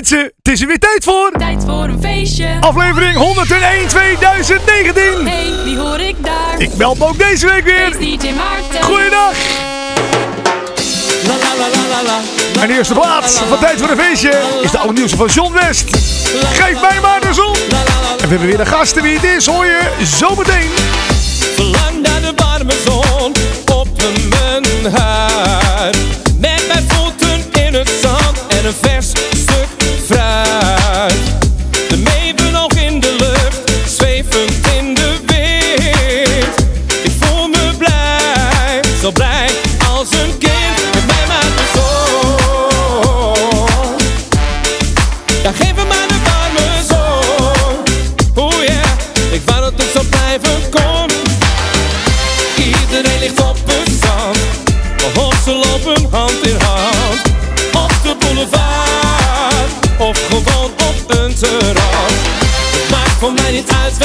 mensen, het is er weer tijd voor. Tijd voor een feestje. Aflevering 101 2019. Hey, wie hoor ik daar? Ik meld me ook deze week weer. DJ Maarten. Goeiedag. Mijn eerste plaats van Tijd voor een feestje is de allernieuwste van John West. Geef mij maar de zon. En we hebben weer de gasten. Wie het is hoor je zometeen. Verlang naar de warme zon op mijn huid. Met mijn voeten in het zand en een vers von meinen Alts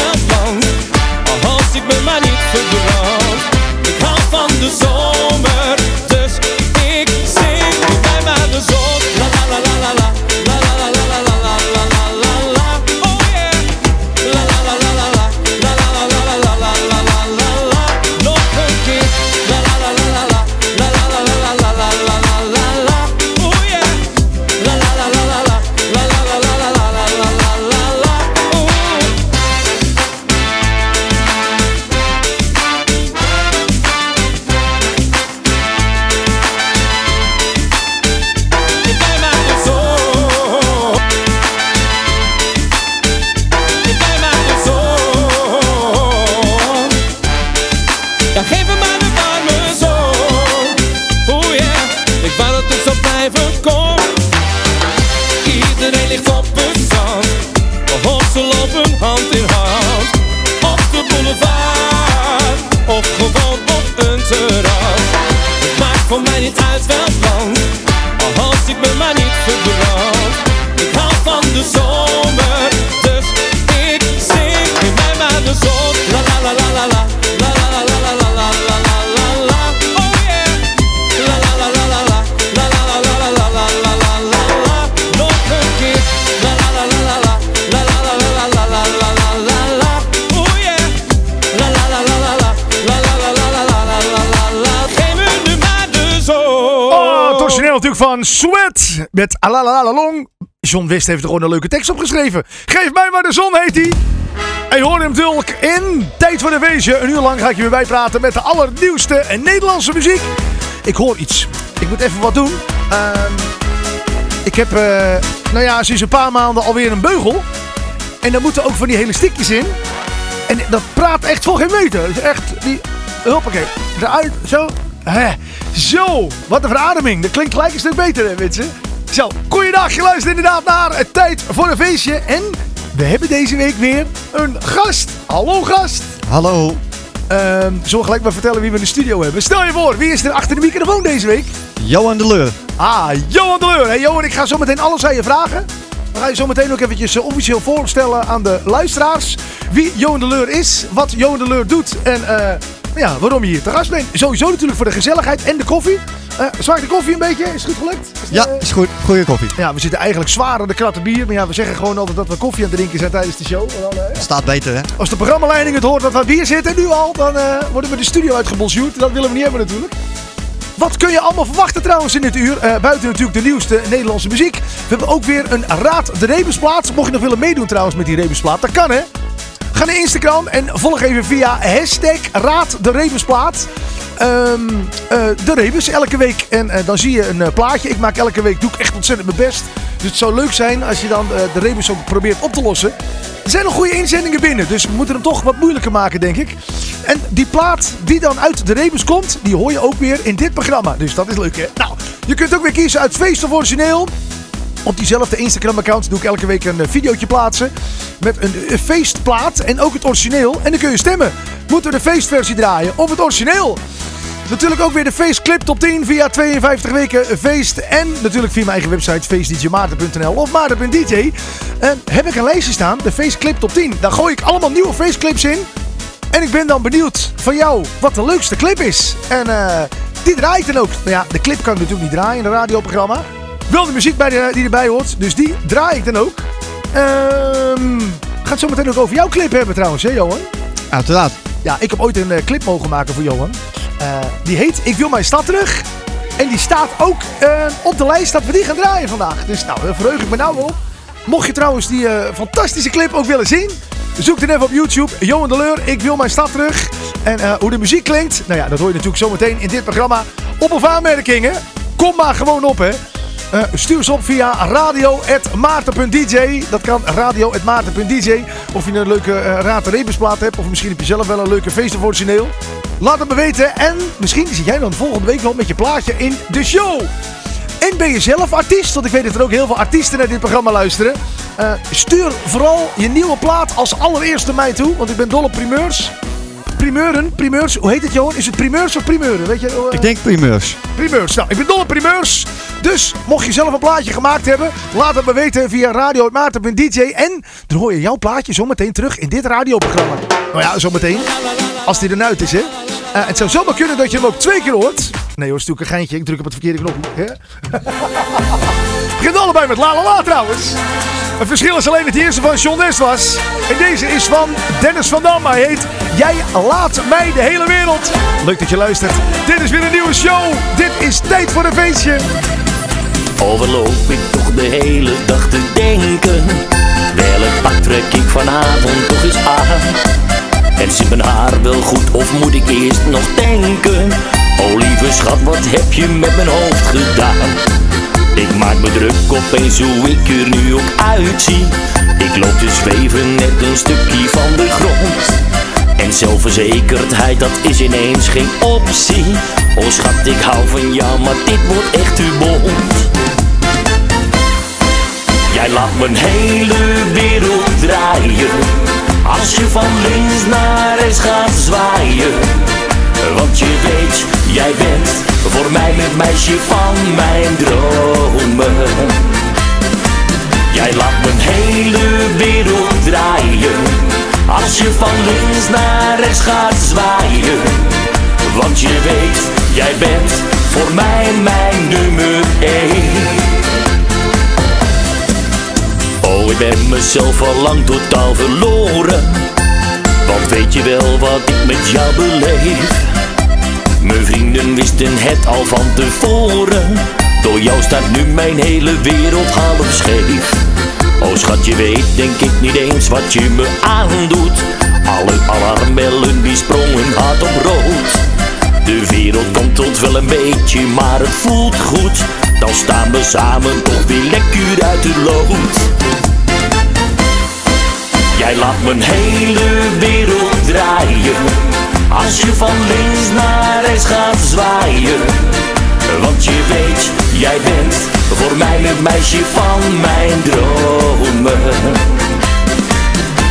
Ja, me maar de warme zon. Oh yeah, ik wou dat het zo blijven kon. Iedereen ligt op het zand. Of ze lopen hand in hand. Op de boulevard. Of gewoon op een terras. Het maakt voor mij niet uit welk land. Van Sweat met Alalalalong. John West heeft er gewoon een leuke tekst opgeschreven. Geef mij maar de zon, heet hij. Je hoort hem natuurlijk in Tijd voor een feestje. Een uur lang ga ik je weer bijpraten met de allernieuwste Nederlandse muziek. Ik hoor iets. Ik moet even wat doen. Ehm, ik heb, eh, nou ja, sinds een paar maanden alweer een beugel. En daar moeten ook van die hele stikjes in. En dat praat echt voor geen meter. Echt, die, hoppakee, eruit, zo. Zo, wat een verademing. Dat klinkt gelijk een stuk beter, hè, mensen. Zo, goeiedag, je luistert inderdaad naar het Tijd voor een Feestje. En we hebben deze week weer een gast. Hallo gast. Hallo, Ehm zullen we gelijk maar vertellen wie we in de studio hebben? Stel je voor, wie is er achter de microfoon deze week? Johan de Leur. Ah, Johan de Leur. Hey Johan, ik ga zo meteen alles aan je vragen. We gaan je zo meteen ook eventjes eh, officieel voorstellen aan de luisteraars. Wie Johan de Leur is, wat Johan de Leur doet en eh, ja, waarom je hier te gast bent. Sowieso natuurlijk voor de gezelligheid en de koffie. Eh smaakt de koffie een beetje? Is het goed gelukt? Is Ja, eh, is goed. Goeie koffie. ja, we zitten eigenlijk zwaar aan de kratten bier. Maar ja, we zeggen gewoon altijd dat we koffie aan het drinken zijn tijdens de show. En dan, eh, Staat beter, hè? als de programmaleiding het hoort dat we bier zitten, nu al, dan worden we de studio uitgebonjourd. Dat willen we niet hebben natuurlijk. Wat kun je allemaal verwachten trouwens in dit uur? Buiten natuurlijk de nieuwste Nederlandse muziek. We hebben ook weer een Raad de Rebusplaat. Mocht je nog willen meedoen trouwens met die Rebusplaat, dat kan hè. Ga naar Instagram en volg even via hashtag Raad de Rebusplaat. Ehm, eh, de Rebus elke week. En eh, dan zie je een eh, plaatje. Ik maak elke week, doe ik echt ontzettend mijn best. Dus het zou leuk zijn als je dan de Rebus ook probeert op te lossen. Er zijn nog goede inzendingen binnen, dus we moeten hem toch wat moeilijker maken, denk ik. En die plaat die dan uit de Rebus komt, die hoor je ook weer in dit programma. Dus dat is leuk, hè? Nou, je kunt ook weer kiezen uit feest of origineel. Op diezelfde Instagram-account doe ik elke week een eh, videootje plaatsen. Met een feestplaat en ook het origineel. En dan kun je stemmen. Moeten we de feestversie draaien of het origineel? Natuurlijk ook weer de feestclip top 10 via 52 weken feest. En natuurlijk via mijn eigen website feestdjmaarten.nl of maarten.dj. En heb ik een lijstje staan, de feestclip top 10. Daar gooi ik allemaal nieuwe feestclips in. En ik ben dan benieuwd van jou wat de leukste clip is. En eh, die draai ik dan ook. Nou ja, de clip kan ik natuurlijk niet draaien in een radioprogramma. Wel de muziek bij de, die erbij hoort. Dus die draai ik dan ook. Ehm gaat zo meteen ook over jouw clip hebben trouwens, hè Johan? Uiteraard. Ja, ik heb ooit een eh, clip mogen maken voor Johan. Eh, die heet Ik wil mijn stad terug. En die staat ook eh, op de lijst dat we die gaan draaien vandaag. Dus nou, daar verheug ik me nou wel op. Mocht je trouwens die fantastische clip ook willen zien, zoek dan even op YouTube. Johan de Leur, Ik wil mijn stad terug. En hoe de muziek klinkt, nou ja, dat hoor je natuurlijk zometeen in dit programma. Op of aanmerkingen, kom maar gewoon op hè. Eh, stuur ze op via radio.maarten.dj. Dat kan radio.maarten.dj. Of je een leuke uh, Raad Rebusplaat hebt. Of misschien heb je zelf wel een leuke feest of. Laat het me weten. En misschien zit jij dan volgende week wel met je plaatje in de show. En ben je zelf artiest? Want ik weet dat er ook heel veel artiesten naar dit programma luisteren. Uh, stuur vooral je nieuwe plaat als allereerste mij toe. Want ik ben dol op primeurs. Primeuren, primeurs. Hoe heet het Johan? Is het primeurs of primeuren? Weet je, uh, Ik denk primeurs. Primeurs. Nou, ik ben dol op primeurs. Dus mocht je zelf een plaatje gemaakt hebben, laat het me weten via radio.maarten.dj. En dan hoor je jouw plaatje zometeen terug in dit radioprogramma. Nou ja, zometeen. Als die eruit is, hè. Uh, het zou zomaar kunnen dat je hem ook twee keer hoort. Nee hoor, is natuurlijk een geintje. Ik druk op het verkeerde knopje. Hè? Het begint allebei met la la la trouwens. Het verschil is alleen dat de eerste van John West was. En deze is van Dennis van Dam. Hij heet Jij laat mij de hele wereld. Leuk dat je luistert. Dit is weer een nieuwe show. Dit is tijd voor een feestje. Overloop ik toch de hele dag te denken Welk pak trek ik vanavond toch eens aan En zit mijn haar wel goed of moet ik eerst nog denken Oh lieve schat, wat heb je met mijn hoofd gedaan Ik maak me druk opeens hoe ik er nu ook uitzie Ik loop te zweven net een stukje van de grond. En zelfverzekerdheid, dat is ineens geen optie. Oh schat, ik hou van jou, maar dit wordt echt te bond. Jij laat mijn hele wereld draaien. Als je van links naar rechts gaat zwaaien. Want je weet, jij bent voor mij het meisje van mijn dromen. Jij laat mijn hele wereld draaien. Als je van links naar rechts gaat zwaaien. Want je weet, jij bent voor mij mijn nummer één. Oh, ik ben mezelf al lang totaal verloren. Want weet je wel wat ik met jou beleef Mijn vrienden wisten het al van tevoren. Door jou staat nu mijn hele wereld half scheef. Oh schat, je weet denk ik niet eens wat je me aandoet. Alle alarmbellen die sprongen hard op rood. De wereld komt tot wel een beetje, maar het voelt goed. Dan staan we samen toch weer lekker uit de lood. Jij laat mijn hele wereld draaien Als je van links naar rechts gaat zwaaien. Want je weet, jij bent voor mij het meisje van mijn dromen.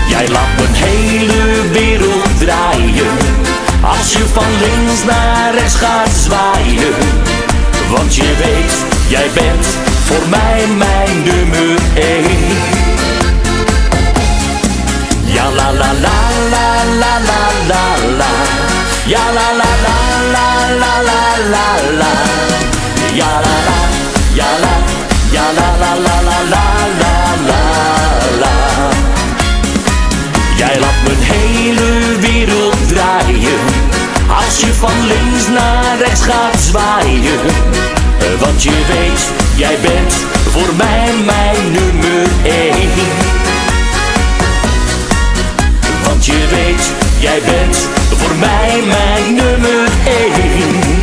Jij laat mijn hele wereld draaien. Als je van links naar rechts gaat zwaaien. Want je weet, jij bent voor mij mijn nummer één Ja la la la la la la la la Ja la la la la la la la Ja la la ja la ja la la la la la la la la Jij laat mijn hele wereld draaien Als je van links naar rechts gaat zwaaien Want je weet, jij bent voor mij mijn nummer één jij bent voor mij mijn nummer één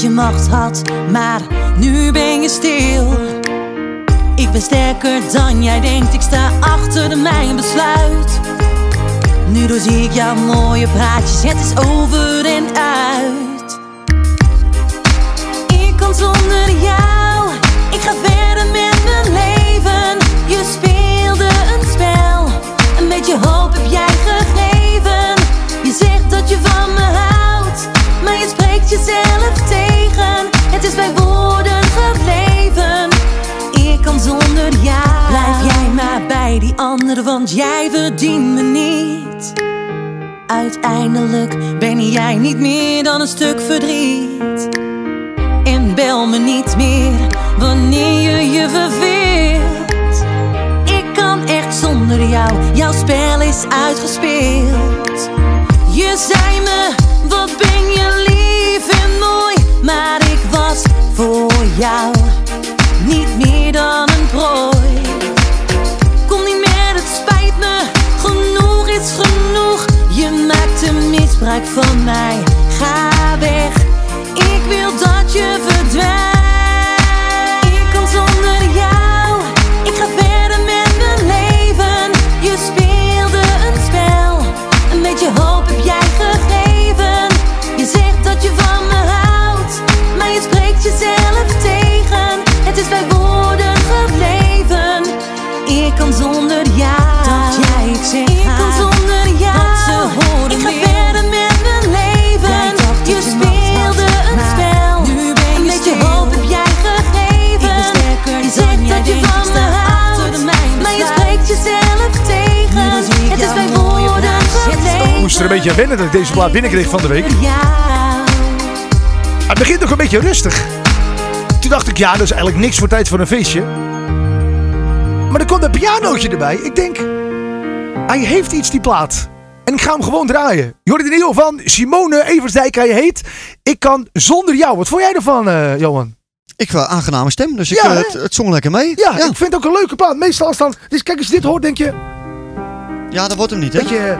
je macht had, maar nu ben je stil. Ik ben sterker dan jij denkt, ik sta achter mijn besluit. Nu doorzie ik jouw mooie praatjes, het is over en uit. Ik kan zonder jou, ik ga verder met mijn leven. Je speelde een spel, een beetje hoop heb jij gegeven. Je zegt dat je van me houdt, maar je spreekt jezelf bij woorden gebleven. Ik kan zonder jou. Blijf jij maar bij die andere, want jij verdient me niet. Uiteindelijk ben jij niet meer dan een stuk verdriet. En bel me niet meer wanneer je je verveelt. Ik kan echt zonder jou, jouw spel is uitgespeeld. Je zei me, wat ben je lief en mooi. Maar voor jou niet meer dan een prooi. Kom niet meer, het spijt me. Genoeg is genoeg. Je maakte misbruik van mij. Moest er een beetje aan wennen dat ik deze plaat binnenkreeg van de week. Het begint nog een beetje rustig. Toen dacht ik, ja, dat is eigenlijk niks voor tijd voor een feestje. Maar er komt een pianootje erbij. Ik denk, hij heeft iets, die plaat. En ik ga hem gewoon draaien. In ieder geval van Simone Eversdijk, hij heet. Ik kan zonder jou. Wat vond jij ervan, eh, Johan? Ik wel aangename stem, dus ik, Ja, eh, het, het zong lekker mee. Ja, ik vind het ook een leuke plaat. Meestal als dan... Dus kijk, als je dit hoort, denk je... ja, dat wordt hem niet, hè? Beetje,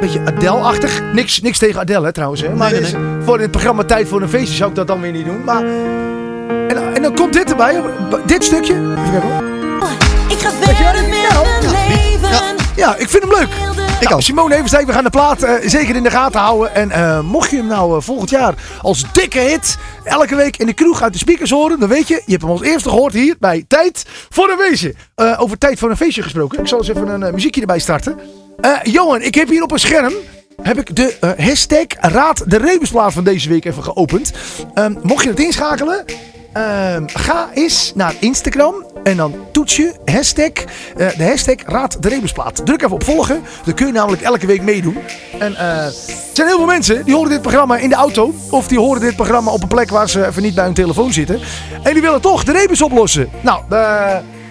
beetje Adele-achtig. Niks, niks tegen Adele, hè, trouwens. Hè. Maar nee, voor in het programma Tijd voor een Feestje zou ik dat dan weer niet doen. Maar... En, en dan komt dit erbij. Dit stukje. Even kijken hoor. Ik ga verder met ja, mijn leven. Ja, ik vind hem leuk. Ik Nou. Simone Eversdijk, we gaan de plaat eh, zeker in de gaten houden. En eh, mocht je hem nou eh, volgend jaar als dikke hit elke week in de kroeg uit de speakers horen, dan weet je, je hebt hem als eerste gehoord hier bij Tijd voor een Feestje. Eh, over Tijd voor een Feestje gesproken. Ik zal eens even een muziekje erbij starten. Eh, Johan, ik heb hier op een scherm heb ik de eh, hashtag Raad de Rebusplaat van deze week even geopend. Ehm, mocht je het inschakelen, ehm, ga eens naar Instagram en dan toets je hashtag, eh, de hashtag Raad de Rebusplaat. Druk even op volgen, dan kun je namelijk elke week meedoen. En er zijn heel veel mensen die horen dit programma in de auto. Of die horen dit programma op een plek waar ze even niet bij hun telefoon zitten. En die willen toch de rebus oplossen. Nou,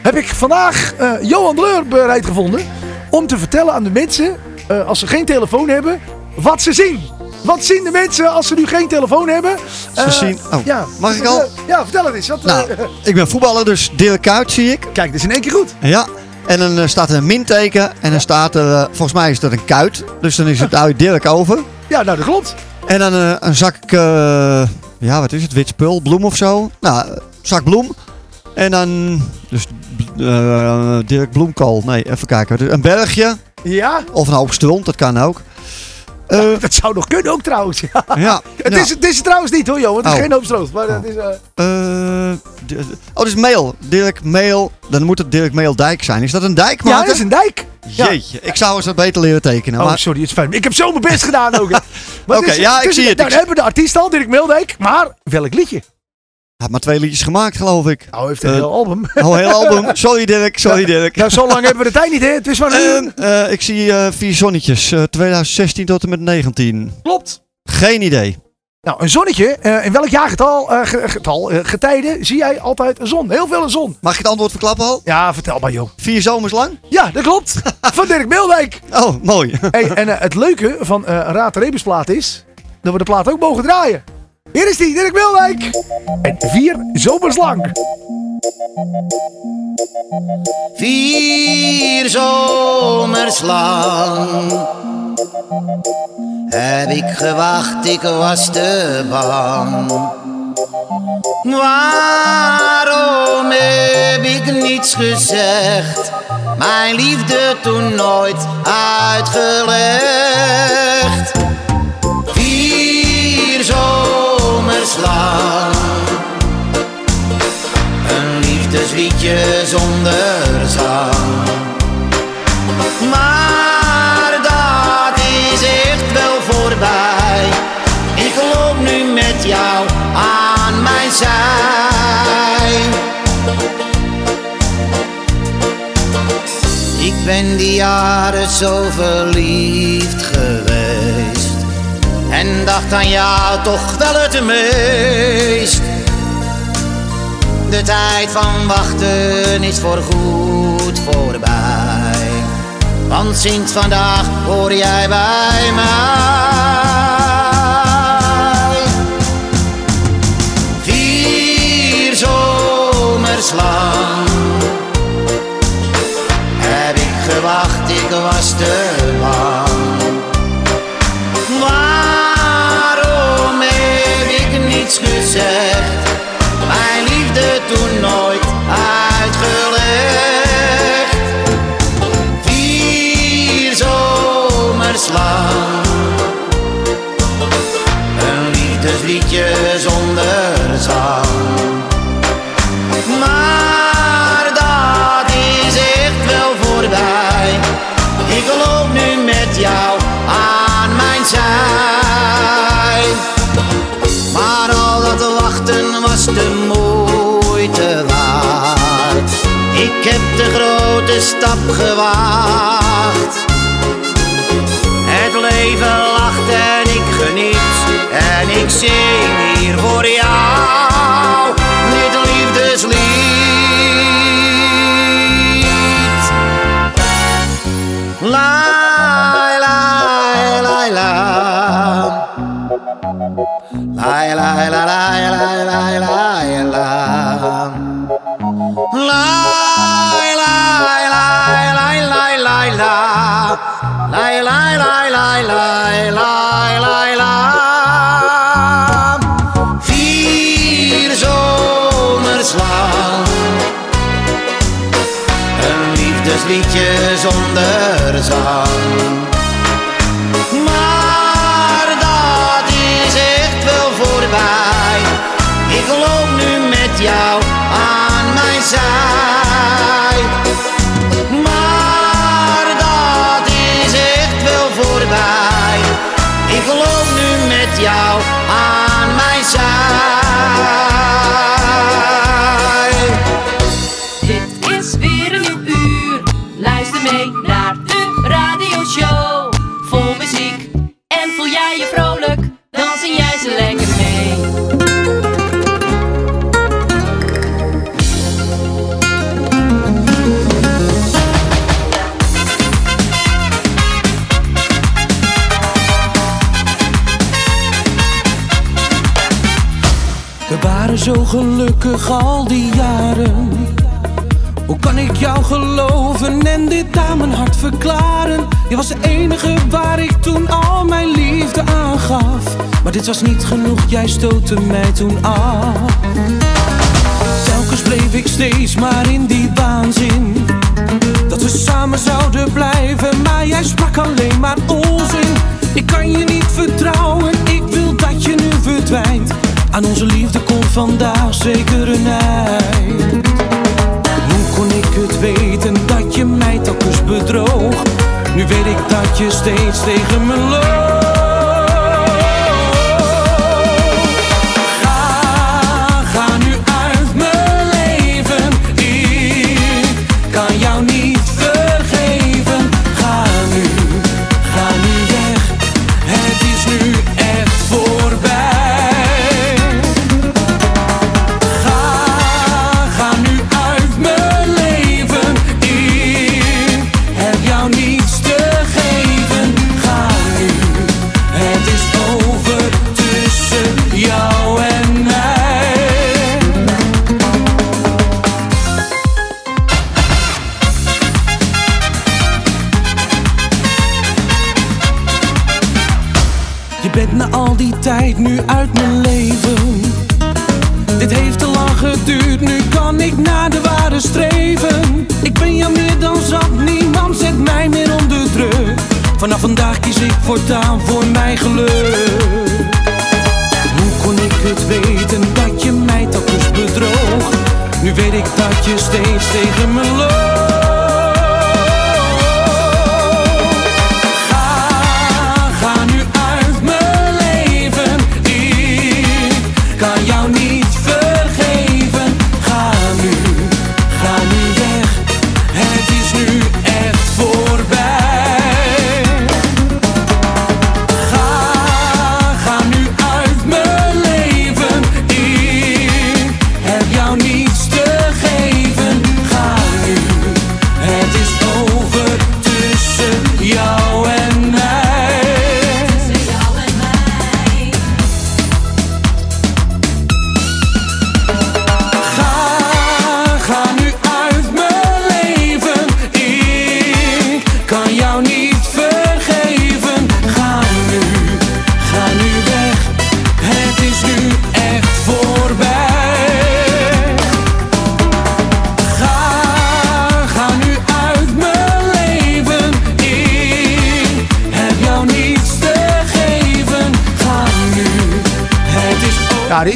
heb ik vandaag Johan Bleur bereid gevonden om te vertellen aan de mensen, eh, als ze geen telefoon hebben, wat ze zien. Wat zien de mensen als ze nu geen telefoon hebben? Ze Eh, zien- oh, ja. mag ik al? Ja, vertel het eens. Wat, Nou, eh, ik ben voetballer, dus Dirk Kuyt zie ik. kijk, dit is in één keer goed. Ja. En dan eh, staat er een minteken en dan staat er, eh, volgens mij is dat een kuit. Dus dan is het uit Dirk over. Ja, nou dat klopt. En dan eh, een zak, eh, ja wat is het, wit spul, bloem of zo. Nou, eh, zak bloem. En dan, dus eh, Dirk Bloemkool, nee even kijken. Een bergje Ja, of een hoop stront, dat kan ook. Eh, dat zou nog kunnen ook trouwens. Ja. ja. Het, is, het is het trouwens niet hoor, joh. Het is Oh. geen hoopstroost. Maar het is... d- oh, dat is mail. Dirk Mail. Dan moet het Dirk Mail Dijk zijn. Is dat een dijk, ja, dat is een dijk. Jeetje, ik zou eens wat beter leren tekenen. Oh, maar sorry, het is fijn. Ik heb zo mijn best gedaan ook. Oké, ja, ik zie het. Dan hebben we de artiest al, Dirk Meeldijk. Maar welk liedje? Hij had maar twee liedjes gemaakt, geloof ik. Nou, hij heeft een Eh, heel album. Oh, heel album. Sorry Dirk, sorry Dirk. Nou, zo lang hebben we de tijd niet, hè? Het is maar een... En, eh, ik zie eh, vier zonnetjes. eh, 2016 tot en met 19. Klopt. Geen idee. Nou, een zonnetje. in welk jaargetal, ge- getal, getijden zie jij altijd een zon? Heel veel een zon. Mag ik het antwoord verklappen al? Ja, vertel maar, joh. Vier zomers lang? Ja, dat klopt. Van Dirk Meeldijk. Oh, mooi. Hey, en het leuke van Raad de Rebusplaat is dat we de plaat ook mogen draaien. Hier is die, Dirk Meeldijk. En vier zomers lang. Vier zomers lang heb ik gewacht, ik was te bang. Waarom heb ik niets gezegd? Mijn liefde toen nooit uitgelegd. Liefdesliedje zonder zang. Maar dat is echt wel voorbij. Ik loop nu met jou aan mijn zij. Ik ben die jaren zo verliefd geweest. En dacht aan jou toch wel het meest. De tijd van wachten is voorgoed voorbij. Want sinds vandaag hoor jij bij mij. Was de moeite waard. Ik heb de grote stap gewaagd. Het leven lacht en ik geniet. En ik zing hier voor jou La la la. Vier zomers lang. Een liefdesliedje zonder zang. Al die jaren. Hoe kan ik jou geloven en dit aan mijn hart verklaren? Je was de enige waar ik toen al mijn liefde aan gaf. Maar dit was niet genoeg, jij stootte mij toen af. Telkens bleef ik steeds maar in die waanzin. Dat we samen zouden blijven, maar jij sprak alleen maar onzin. Ik kan je niet vertrouwen, ik wil dat je nu verdwijnt. Aan onze liefde komt vandaag zeker een eind. Hoe kon ik het weten dat je mij telkens bedroog? Nu weet ik dat je steeds tegen me loopt. Die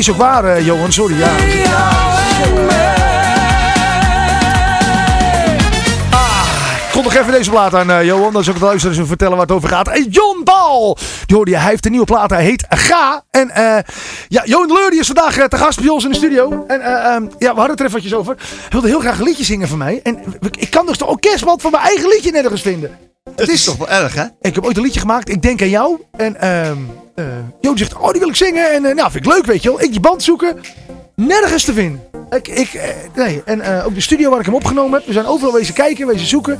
is ook waar, eh, Johan. Sorry, ja. Ik kon nog even deze plaat aan, eh, Johan. Dat is ook het luisteren en vertellen waar het over gaat. En John Bal! Die hoorde je, hij heeft een nieuwe plaat. Hij heet Ga. En eh ja, Johan Leur die is vandaag te gast bij ons in de studio. En eh, ehm, ja, we hadden het er eventjes over. Hij wilde heel graag een liedje zingen van mij. En ik kan dus de orkestband van mijn eigen liedje nergens vinden. Het is toch wel erg, hè? Ik heb ooit een liedje gemaakt. Ik denk aan jou. En ehm die zegt, oh die wil ik zingen. En eh, nou, vind ik leuk, weet je wel. Ik die band zoeken. Nergens te vinden. Ik, ik, eh, nee. En eh, ook de studio waar ik hem opgenomen heb. We zijn overal wezen kijken, wezen zoeken.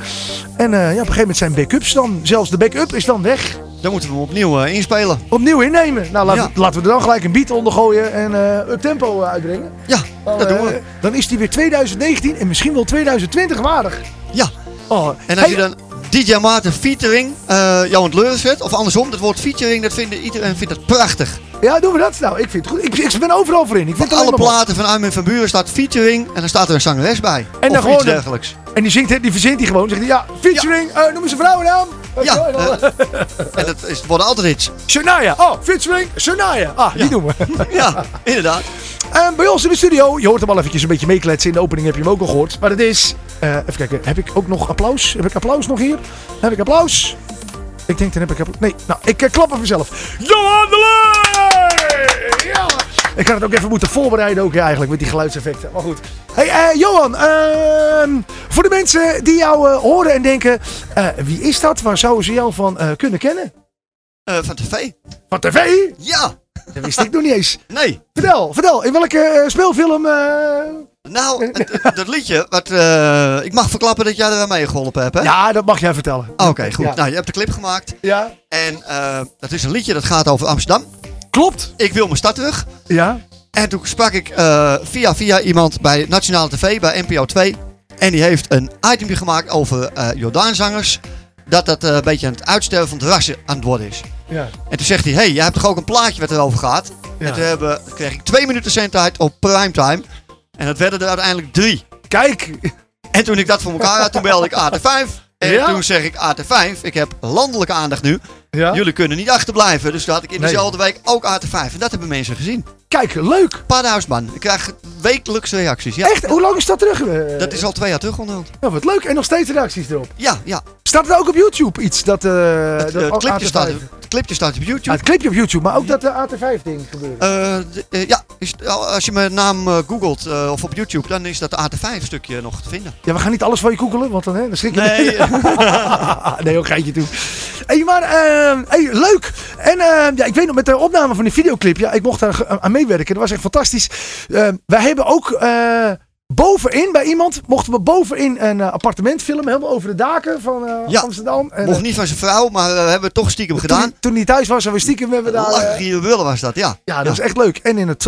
En ja, op een gegeven moment zijn backups dan. Zelfs de backup is dan weg. Dan moeten we hem opnieuw inspelen. Opnieuw innemen. Nou, laten, Ja. we, laten we er dan gelijk een beat onder gooien. En up tempo uitbrengen. Ja, Dan, dat doen we. dan is die weer 2019 en misschien wel 2020 waardig. Ja. Oh, En als hey, je dan DJ Maarten featuring eh het leuren zet, of andersom, dat woord featuring, dat vindt iedereen vindt dat prachtig. Ja, doen we dat? Nou, ik vind het goed. Ik, ik ben overal voor in. Ik vind Op het alle platen van Armin van Buren staat featuring en dan staat er een zangeres bij. En dan of gewoon iets dergelijks. En die zingt, die verzint hij gewoon. Zegt hij, ja, featuring, eh, noem eens een vrouwennaam. Ja, wel, en dat is, worden altijd hits. Shania. Oh, featuring Shania. Ah, die Ja. doen we. Ja, inderdaad. En bij ons in de studio, je hoort hem al eventjes een beetje meekletsen. In de opening heb je hem ook al gehoord. Maar dat is, eh, even kijken, heb ik ook nog applaus? Heb ik applaus nog hier? Heb ik applaus? Ik denk, dan heb ik applaus. Nee, nou, ik eh, klap even zelf. Johan de Leeuw! Ja! Ik had het ook even moeten voorbereiden ook ja, eigenlijk met die geluidseffecten. Maar goed. Hey, eh, Johan, ehm, voor de mensen die jou horen en denken, wie is dat? Waar zouden ze jou van kunnen kennen? Van tv. Van tv? Ja. Dat wist ik nog niet eens. Nee. Vertel, vertel. In welke speelfilm? Nou, dat liedje, wat, eh, ik mag verklappen dat jij er aan meegeholpen hebt, hè? Ja, dat mag jij vertellen. Oké, goed. Ja. Nou, je hebt de clip gemaakt. Ja, En eh, dat is een liedje dat gaat over Amsterdam. klopt. Ik wil mijn stad terug. Ja, En toen sprak ik eh, via via iemand bij Nationale TV, bij NPO 2. En die heeft een itemje gemaakt over Jordaanzangers. Dat dat een beetje aan het uitsterven van het rassen aan het worden is. ja. En toen zegt hij, hey, jij hebt toch ook een plaatje wat erover gaat? Ja. En toen hebben, kreeg ik twee minuten zendtijd op primetime. En dat werden er uiteindelijk drie. Kijk. En toen ik dat voor elkaar had, toen belde ik AT5. En Ja? toen zeg ik AT5, ik heb landelijke aandacht nu. Ja. Jullie kunnen niet achterblijven. Dus toen had ik in Nee. dezelfde week ook AT5. En dat hebben mensen gezien. Kijk, leuk. Paardenhuisman. Ik krijg wekelijks reacties. Ja, Echt, hoe lang is dat terug? eh? Dat is al twee jaar terug onderhand. Nou, wat leuk. En nog steeds reacties erop. Ja, ja. Staat er ook op YouTube iets? Dat, eh Het, dat eh, clipje, AT5 staat, het clipje staat op Ja, YouTube. het clipje op YouTube, maar ook dat de AT5-ding gebeurt. De- ja, als je mijn naam googelt of op YouTube, dan is dat AT5-stukje nog te vinden. Ja, we gaan niet alles van je googelen, want dan, hè, dan schrik je. Nee. nee, ook geintje toe. Hey, maar eh, hey, leuk. En eh, ja, ik weet nog met de opname van die videoclip, ja, ik mocht daar aan meewerken. Dat was echt fantastisch. Eh, wij hebben ook eh, bovenin bij iemand, mochten we bovenin een eh, appartement filmen, helemaal over de daken van eh, Ja. Amsterdam. En, Mocht niet van zijn vrouw, maar eh, hebben we toch stiekem toen, gedaan. toen hij thuis was, en we stiekem hebben we daar... Lachen hier willen was dat, ja. ja, dat is echt leuk. En in het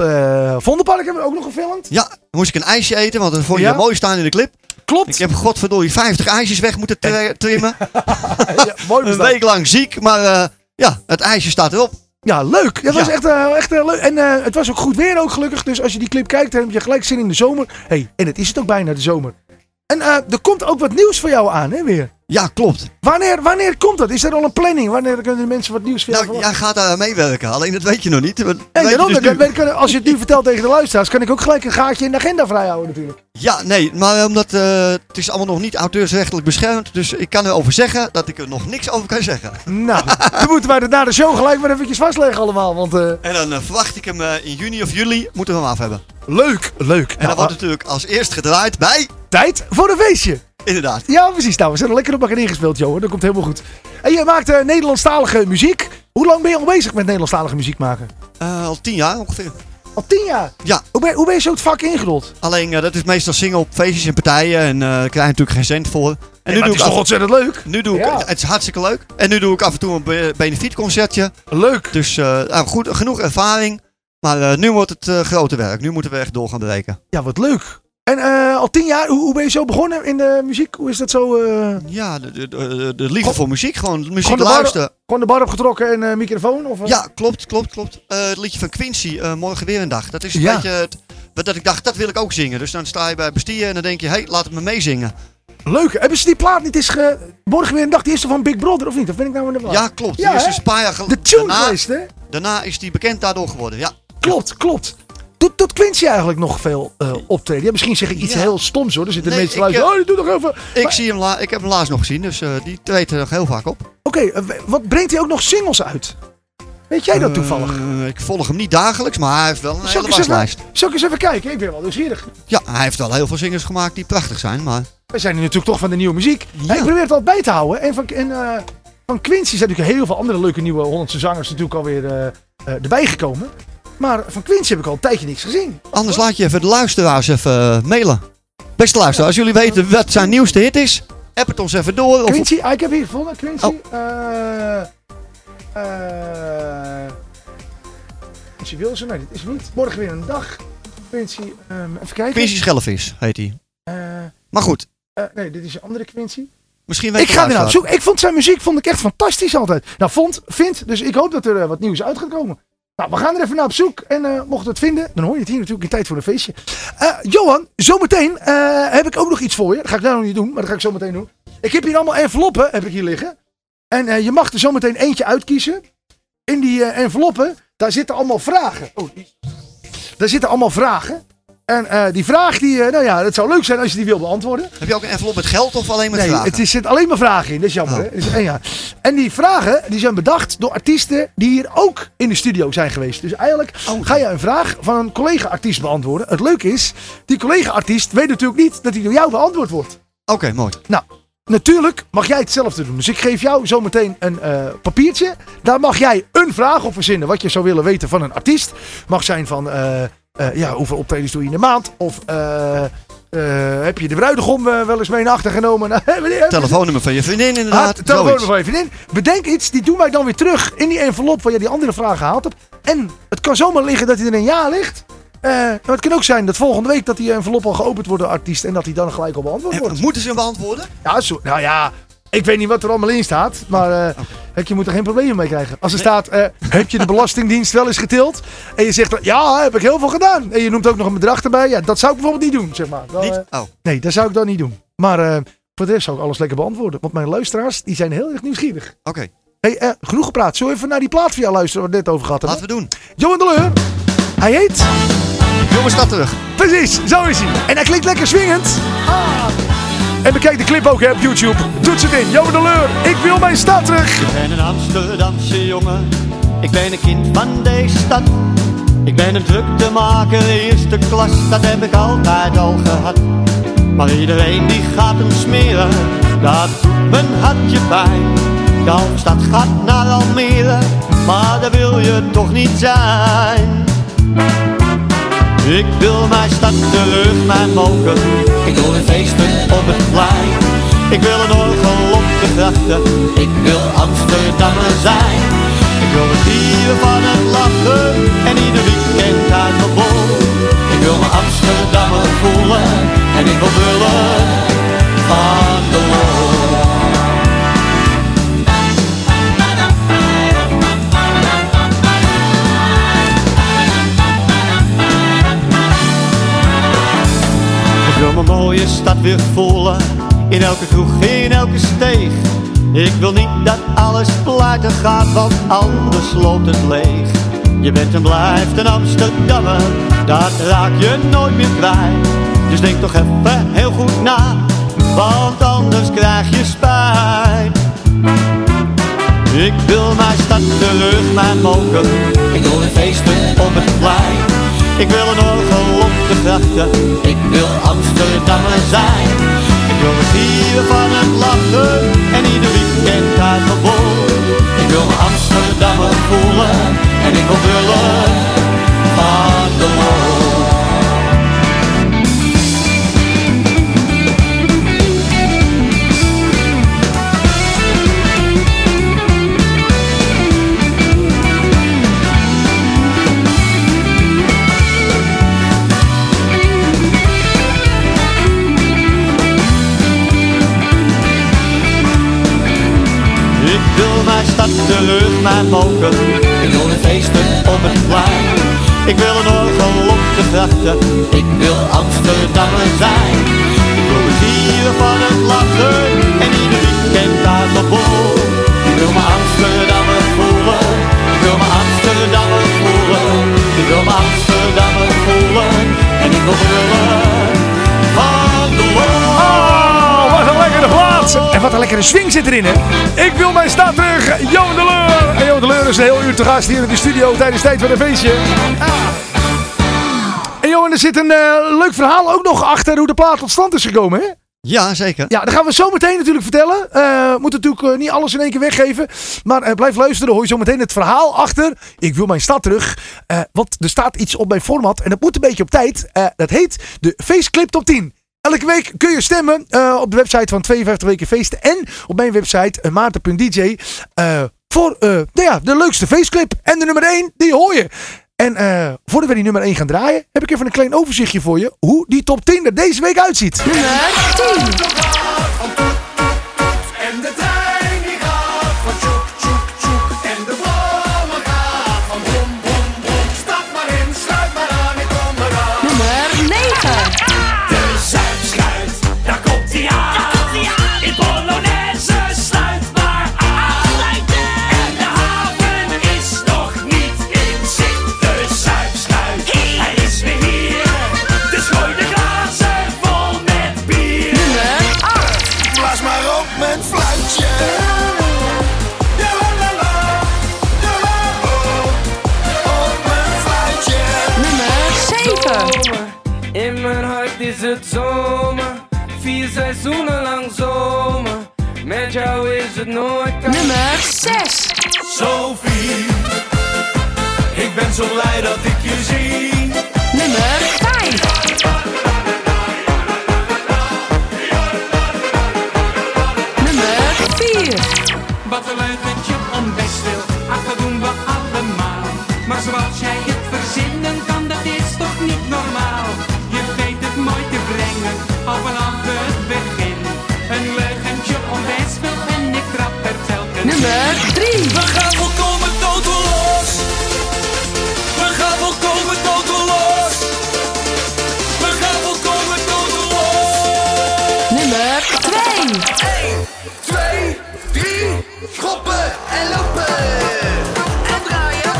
Vondelpark hebben we ook nog gefilmd. Ja, moest ik een ijsje eten, want dat vond je Ja? mooi staan in de clip. Klopt. Ik heb godverdorie 50 ijsjes weg moeten trimmen. Ja, mooi een week lang ziek, maar eh, ja, het ijsje staat erop. Ja, leuk. Dat was echt, eh, echt eh, leuk. En het was ook goed weer ook gelukkig. Dus als je die clip kijkt, dan heb je gelijk zin in de zomer. hey, en het is het ook bijna de zomer. En er komt ook wat nieuws voor jou aan, hè, weer. Ja, klopt. Wanneer, wanneer komt dat? Is er al een planning? Wanneer kunnen de mensen wat nieuws jou Nou, jij gaat daar aan meewerken. Alleen dat weet je nog niet. Dat weet daarom, dus als je het nu vertelt tegen de luisteraars, kan ik ook gelijk een gaatje in de agenda vrijhouden natuurlijk. Ja, nee, maar omdat eh, het is allemaal nog niet auteursrechtelijk beschermd. Dus ik kan erover zeggen dat ik er nog niks over kan zeggen. Nou, dan moeten wij dat na de show gelijk maar eventjes vastleggen allemaal. Want eh, En dan eh, verwacht ik hem eh, in juni of juli moeten we hem af hebben. leuk, leuk. En Nou, dan wordt natuurlijk als eerst gedraaid bij... tijd voor een feestje. Inderdaad. Ja, precies. Nou, we zijn er lekker op elkaar ingespeeld, Johan. Dat komt helemaal goed. En je maakt eh, Nederlandstalige muziek. Hoe lang ben je al bezig met Nederlandstalige muziek maken? Eh, al tien jaar ongeveer. Al tien jaar. Ja, Hoe ben, hoe ben je zo het vak ingerold? alleen eh, dat is meestal zingen op feestjes en partijen. En daar krijg je natuurlijk geen cent voor. En nu doe het is ik toch ontzettend leuk? nu doe ik, Ja. het is hartstikke leuk. En nu doe ik af en toe een be- benefietconcertje. Leuk. Dus nou, goed, genoeg ervaring. Maar nu wordt het grote werk. Nu moeten we echt door gaan breken. Ja, wat leuk. En eh, al tien jaar, hoe, hoe ben je zo begonnen in de muziek? Hoe is dat zo? eh, Ja, de, de, de, de liefde voor muziek. Gewoon muziek Gewoon de bar- luisteren. gewoon de bar opgetrokken en eh, microfoon? Of? Ja, klopt, klopt, klopt. Het liedje van Quincy, Morgen weer een dag. Dat is een Ja. beetje het, wat dat ik dacht, dat wil ik ook zingen. Dus dan sta je bij Bestier en dan denk je, hé, hey, laat het me meezingen. Leuk. Hebben ze die plaat niet eens ge... Morgen weer een dag, die is toch van Big Brother of niet? Of ben ik nou in de? Ja, klopt. Ja, Die is dus een paar jaar De tune Daarna, geweest, hè? daarna is die bekend daardoor geworden, ja. Klopt, klopt. Doet, doet Quincy eigenlijk nog veel eh, optreden? Ja, misschien zeg ik iets Ja. heel stoms hoor. Er zitten Nee, mensen luisteren. eh, Oh, die doet nog even. Ik, Maar- zie hem la ik heb hem laatst nog gezien, dus eh, die treedt er nog heel vaak op. Oké, wat brengt hij ook nog singles uit? Weet jij dat toevallig? Ik volg hem niet dagelijks, maar hij heeft wel een Zal hele ik, eens even, waslijst. zal ik eens even kijken? Ik ben wel nieuwsgierig. Ja, hij heeft wel heel veel zingers gemaakt die prachtig zijn, maar... We zijn natuurlijk toch van de nieuwe muziek. Ja. Ik probeer het bij te houden. En van, en, van Quincy zijn natuurlijk heel veel andere leuke nieuwe Hollandse zangers natuurlijk alweer erbij gekomen. Maar van Quincy heb ik al een tijdje niks gezien. Anders laat je even de luisteraars even eh, mailen. Beste luisteraars, als jullie weten wat zijn nieuwste hit is, app het ons even door. Of Quincy, ah, ik heb hier gevonden. Quincy. Oh. eh eh Quincy Wilson, nee, dit is niet. Morgen weer een dag. Quincy, ehm, even kijken. Quincy Schellevis heet hij. Maar goed, nee, dit is een andere Quincy. misschien weet Ik ga ernaar op zoek. Ik vond zijn muziek vond ik echt fantastisch altijd. Nou, vond, vind. Dus ik hoop dat er wat nieuws uit gaat komen. Nou, we gaan er even naar op zoek. En eh mocht we het vinden, dan hoor je het hier natuurlijk in tijd voor een feestje. Eh, Johan, zometeen eh, heb ik ook nog iets voor je. Dat ga ik nou nog niet doen, maar dat ga ik zometeen doen. Ik heb hier allemaal enveloppen, heb ik hier liggen. En je mag er zometeen eentje uitkiezen. In die enveloppen, daar zitten allemaal vragen. Oh, daar zitten allemaal vragen. En eh, die vraag, die, eh, nou ja, het zou leuk zijn als je die wil beantwoorden. Heb je ook een envelop met geld of alleen met Nee, vragen? het is, zit alleen maar vragen in. Dat is jammer. Oh. Hè? Dus, en, ja. en die vragen die zijn bedacht door artiesten die hier ook in de studio zijn geweest. Dus eigenlijk Oh. ga je een vraag van een collega-artiest beantwoorden. Het leuke is, die collega-artiest weet natuurlijk niet dat die door jou beantwoord wordt. Oké, mooi. Nou, natuurlijk mag jij hetzelfde doen. Dus ik geef jou zometeen een eh, papiertje. Daar mag jij een vraag op verzinnen wat je zou willen weten van een artiest. Mag zijn van, eh, eh, ja, hoeveel optredens doe je in de maand? Of eh, eh, heb je de bruidegom wel eens mee naar achter genomen? Telefoonnummer van je vriendin Ah, inderdaad. het telefoon zoiets. nog even in. Bedenk iets, die doen wij dan weer terug in die envelop waar je die andere vragen gehaald hebt. En het kan zomaar liggen dat hij er een jaar ligt. Eh, maar het kan ook zijn dat volgende week dat die envelop al geopend wordt door de artiest en dat hij dan gelijk al beantwoord En wordt. Moeten ze hem beantwoorden? Ja, zo, nou ja, ik weet niet wat er allemaal in staat, maar eh, kijk, je moet er geen problemen mee krijgen. Als er staat, eh, heb je de Belastingdienst wel eens getild? En je zegt, dan, ja, heb ik heel veel gedaan. En je noemt ook nog een bedrag erbij. Ja, dat zou ik bijvoorbeeld niet doen, zeg maar. Dan, Niet? eh, Oh, nee, dat zou ik dan niet doen. Maar eh, voor de rest zou ik alles lekker beantwoorden. Want mijn luisteraars, die zijn heel erg nieuwsgierig. oké. Hey, eh, genoeg gepraat. Zullen we even naar die plaat van jou luisteren waar we het net over gehad hebben? Laten we doen. Johan de Leur. Hij heet... Jongens, stad terug. Precies, zo is hij. En hij klinkt lekker swingend. Ah. En bekijk de clip ook op YouTube. Doet het in. Johan de Leur. Ik wil mijn stad terug. Ik ben een Amsterdamse jongen, ik ben een kind van deze stad. Ik ben een druktemaker, eerste klas, dat heb ik altijd al gehad. Maar iedereen die gaat hem smeren, dat doet mijn hartje pijn. De gaat naar Almere, maar daar wil je toch niet zijn. Ik wil mijn stad terug, mijn moker. Ik wil een feesten op het plein. Ik wil een orgel op de grachten. Ik wil Amsterdammer zijn. Ik wil het vieren van het lachen en ieder weekend uit mijn bol. Ik wil me Amsterdammer voelen en ik wil van de stad weer voelen. In elke kroeg, in elke steeg. Ik wil niet dat alles pleiten gaat, want anders loopt het leeg. Je bent en blijft een Amsterdammer, dat raak je nooit meer kwijt. Dus denk toch even heel goed na, want anders krijg je spijt. Ik wil mijn stad terug, mijn mogen. Ik wil een feesten op het plein. Ik wil een orgel op de grachten. Ik wil Amsterdammer zijn. Ik wil het vieren van het lachen en ieder weekend mijn bol. Ik wil me Amsterdammer voelen en ik wil willen mijn mogen. Ik wil de feesten op het plein. Ik wil een orgel op de grachten. Ik wil Amsterdammer zijn. Ik wil het van het lachen en ieder weekend uit de bol. Ik wil me Amsterdammer voelen. Ik wil me Amsterdammer voelen. Ik wil me Amsterdammer voelen. En ik wil willen lekkere plaats. En wat een lekkere swing zit erin, hè? Ik wil mijn stad terug. Johan de Leur. En Johan de Leur is een heel uur te gast hier in de studio tijdens tijd van een feestje. Ah. En Johan, er zit een eh, leuk verhaal ook nog achter hoe de plaat tot stand is gekomen, hè? Ja, zeker. Ja, dat gaan we zo meteen natuurlijk vertellen. We moeten natuurlijk eh, niet alles in één keer weggeven. Maar blijf luisteren, hoor je zo meteen het verhaal achter. Ik wil mijn stad terug. Want er staat iets op mijn format en dat moet een beetje op tijd. Dat heet de Faceclip Top 10. Elke week kun je stemmen eh, op de website van 52 Weken Feesten. En op mijn website eh, maarten.dj eh, voor nou ja, de leukste feestclip. En de nummer 1, die hoor je. En voordat we die nummer 1 gaan draaien, heb ik even een klein overzichtje voor je. Hoe die top 10 er deze week uitziet. Nummer 10. Vier seizoenen lang zomer. Met jou is het nooit koud. Nummer 6. Sophie, ik ben zo blij dat ik Nummer 2. 1, 2, 3, schoppen en lopen. En draaien.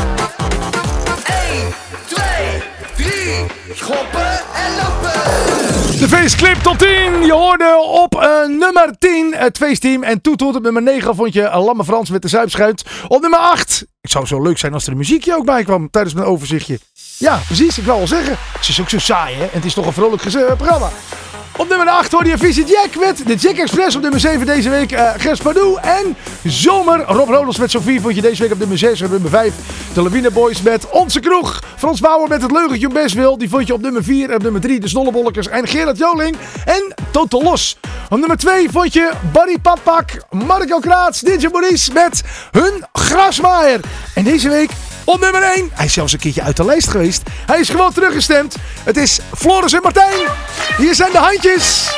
1, 2, 3, schoppen en lopen. De faceclip tot 10. Je hoorde op eh, nummer 10 het feestteam. En toetoet op nummer 9 vond je eh, Lamme Frans met de Zuipschuit. Op nummer 8. Het zou zo leuk zijn als er een muziekje ook bij kwam tijdens mijn overzichtje. Ja, precies. Ik wil wel zeggen. Het is ook zo saai, hè? En het is toch een vrolijk eh, programma. Op nummer 8 hoorde je Visit Jack met de Jack Express. Op nummer 7 deze week uh, Gers Pardoel en Zomer. Rob Rodos met Sofie vond je deze week op nummer 6. Op nummer 5 de Lawine Boys met Onze Kroeg. Frans Bauer met het leugentje om best wil. Die vond je op nummer 4. En op nummer 3 de Snollebollekers en Gerard Joling. En Total Los. Op nummer 2 vond je Barry Padpak, Marco Kraats, DJ Maurice met hun Grasmaaier. En deze week op nummer 1. Hij is zelfs een keertje uit de lijst geweest. Hij is gewoon teruggestemd. Het is Floris en Martijn. Hier zijn de handjes.